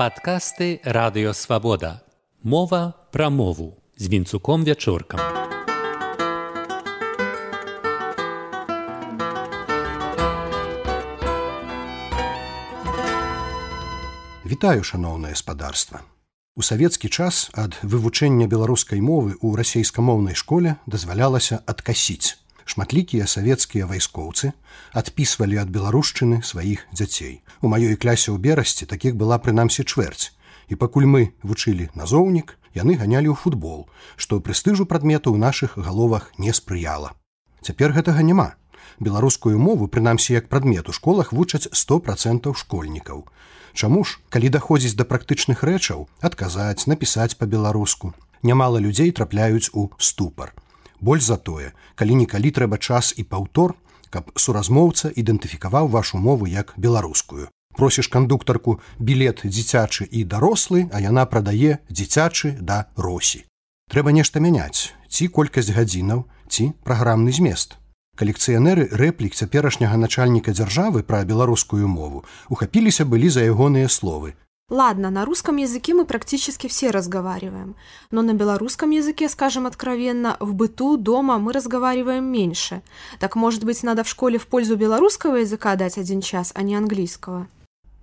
Падкасты радыёвабода. Мова пра мову з вінцуком вячоркам. Вітаю шаноўнае спадарства. У савецкі час ад вывучэння беларускай мовы ў расейскамоўнай школе дазвалялася адкасіць шматлікія савецкія вайскоўцы адпісвалі ад беларушчыны сваіх дзяцей. У маёй клясе ў берасці такіх была прынамсі чвэрць. І пакуль мы вучылі назоўнік, яны ганялі ў футбол, што прэстыжу прадмету ў нашых галовах не спрыяла. Цяпер гэтага няма. Беларускую мову, прынамсі як прадмет у школах вучаць 100 процентаў школьнікаў. Чаму ж, калі даходзіць да практычных рэчаў, адказаць, напісаць па-беларуску. Нямала людзей трапляюць у ступар больш за тое калі-нікалі трэба час і паўтор каб суразмоўца ідэнтыфікаваў вашу мову як беларускую. Просіш кандуктарку білет дзіцячы і дарослы а яна прадае дзіцячы да росі. Трэба нешта мяняць ці колькасць гадзінаў ці праграмны змест. Калекцыянеры рэплік цяперашняга начальніка дзяржавы пра беларускую мову. Ухапіліся былі за ягоныя словы Ладно, на русском языке мы практически все разговариваем, но на белорусском языке, скажем откровенно, в быту, дома мы разговариваем меньше. Так, может быть, надо в школе в пользу белорусского языка дать один час, а не английского?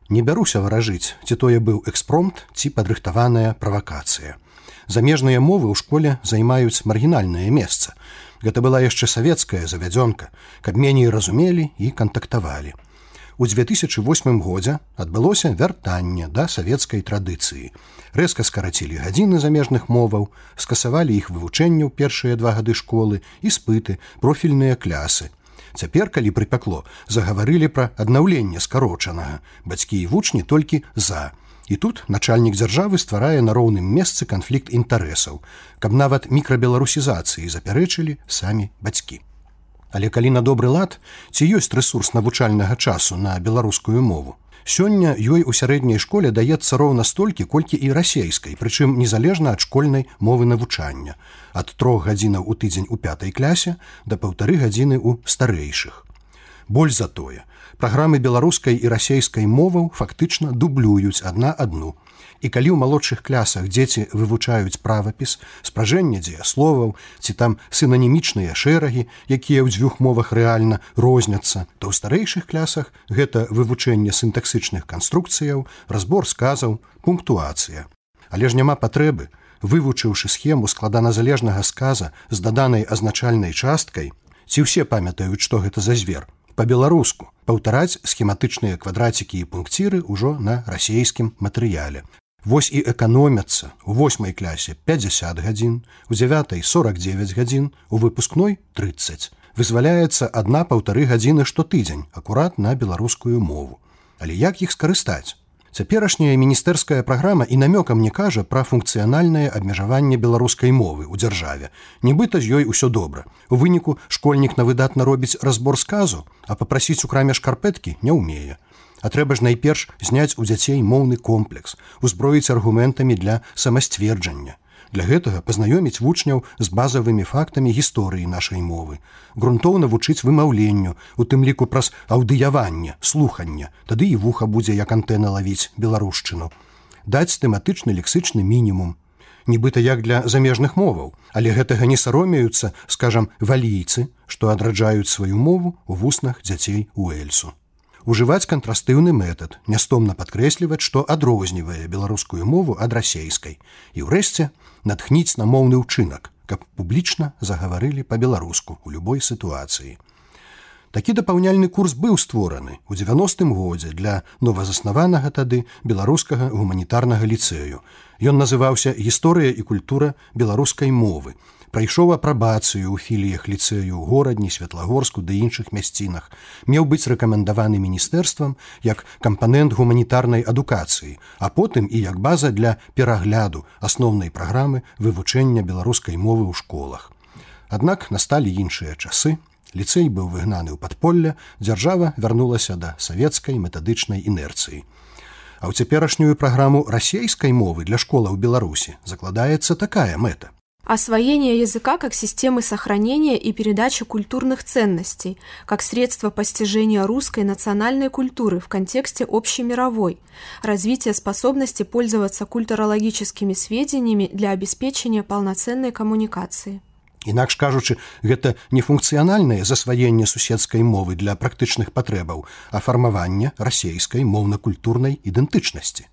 Не бяруся выражыць, ці тое быў экспромт ці падрыхтаваная правакацыя. Замежныя мовы ў школе займаюць маргінальнае месца. Гэта была яшчэ савецкая завядзёнка, каб меней разумелі і кантактавалі. У 2008 годзе адбылося вяртанне да савецкай традыцыі. Рэзка скарацілі гадзіны замежных моваў, скасавалі іх вывучэнне ў першыя два гады школы і спыты, профільныя клясы. Цяпер, калі прыпякло, загаварылі пра аднаўленне скарочанага. Бацькі і вучні толькі за. І тут начальнік дзяржавы стварае на роўным месцы канфлікт інтарэсаў, каб нават мікрабеларусізацыі запярэчылі самі бацькі. Але калі на добры лад, ці ёсць рэсурс навучальнага часу на беларускую мову. Сёння ёй у сярэдняй школе даецца роўна столькі, колькі і расейскай, прычым незалежна ад школьнай мовы навучання, ад трох гадзінаў у тыдзень у пятай клясе да паўтары гадзіны ў старэйшых. Больш за тое, праграмы беларускай і расейскай моваў фактычна дублююць адна адну, і калі ў малодшых клясах дзеці вывучаюць правапіс спражэнне дзеясловаў ці там сынанімічныя шэрагі якія ў дзвюх мовах рэальна розняцца то ў старэйшых клясах гэта вывучэнне сінтаксычных канструкцыяў разбор сказаў пунктуацыя. Але ж няма патрэбы. Вывучыўшы схему складаназалежнага сказа з даданай азначальнай часткай ці ўсе памятаюць што гэта за звер по-беларуску паўтараць схематычныя квадрацікі і пункціры ўжо на расійскім матэрыяле Вось і эканомяцца у восьмай клясе 50 гадзін, у 9 49 гадзін, у выпускной 30. Вызваляецца адна паўтары гадзіны штотыдзень, акурат на беларускую мову. Але як іх скарыстаць? Цяперашняя міністэрская праграма і намёкам не кажа пра функцыянальнае абмежаванне беларускай мовы ў дзяржаве. Нібыта з ёй усё добра. У выніку школьнік на выдатна робіць разбор сказу, а папрасіць у краме шкарпэткі не ўмее. А трэба ж найперш зняць у дзяцей моўны комплекс, узброіць аргументамі для самасцверджання. Для гэтага пазнаёміць вучняў з базавымі фактамі гісторыі нашай мовы. Грунтоўна вучыць вымаўленню, у тым ліку праз аўдыяванне, слухання, тады і вуха будзе як антэна лавіць беларушчыну. Даць тэматычны лексычны мінімум. Нібыта як для замежных моваў, але гэтага не саромеюцца, скажам, валійцы, што адраджаюць сваю мову ў вуснах дзяцей у эльсу ужываць кантрастыўны метад, нястомна падкрэсліваць, што адрознівае беларускую мову ад расейскай. І ўрэшце натхніць на моўны ўчынак, каб публічна загаварылі па-беларуску у любой сітуацыі. Такі дапаўняльны курс быў створаны ў 90-м годзе для новазаснаванага тады беларускага гуманітарнага ліцэю. Ён называўся гісторыя і культура беларускай мовы прайшоў апрабацыю ў філіях ліцэю горадні светлагорску ды іншых мясцінах. Меў быць рэкамендаваны міністэрствам як кампанент гуманітарнай адукацыі а потым і як база для перагляду асноўнай праграмы вывучэння беларускай мовы ў школах. Аднак насталі іншыя часы ліцэй быў выгнаны ў падполля дзяржава вярнулася да савецкай метадычнай інерцыі а ў цяперашнюю праграму расейскай мовы для школаў беларусі закладаецца такая мэта Освоение языка как системы сохранения и передачи культурных ценностей, как средство постижения русской национальной культуры в контексте общемировой, развитие способности пользоваться культурологическими сведениями для обеспечения полноценной коммуникации. Інакш кажучы, гэта не функцыянальнае засваенне суседскай мовы для практычных патрэбаў, а фармаванне расейскай моўна-культурнай ідэнтычнасці.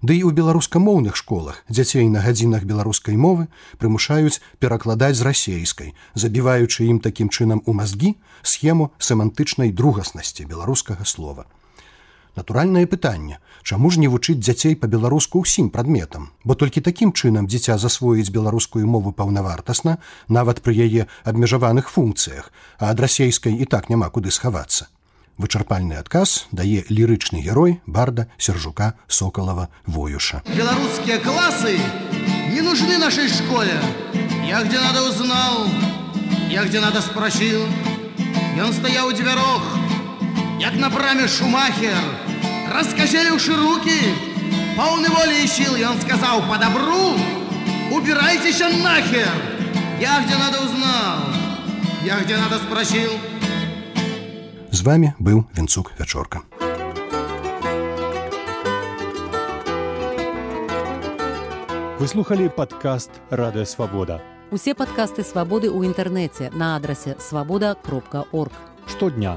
Ды і ў беларускамоўных школах дзяцей на гадзінах беларускай мовы прымушаюць перакладаць з расейскай, забіваючы ім такім чынам у мазгі схему семантычнай другаснасці беларускага слова. Натуральнае пытанне, чаму ж не вучыць дзяцей па-беларуску ўсім прадметам, бо толькі такім чынам дзіця засвоіць беларускую мову паўнавартасна, нават пры яе абмежаваных функцыях, а ад расейскай і так няма куды схавацца. Вычарпальны адказ дае лірычны герой барда сержука соколова воюша. Беларускія класы не нужны нашей школе. Я где надо узнал я где надо спросил ён стаяў у дзвярох як на браме шумахер раскажеліўшы руки паўны волі і сил ён сказаў по добру убирайтеся нахер я где надо узнал я где надо спросил З вами быў вінцук вячорка. Выслухалі падкаст радыё свабода. Усе падкасты свабоды ў інтэрнэце на адрасе свабода кропка орг. Штодня,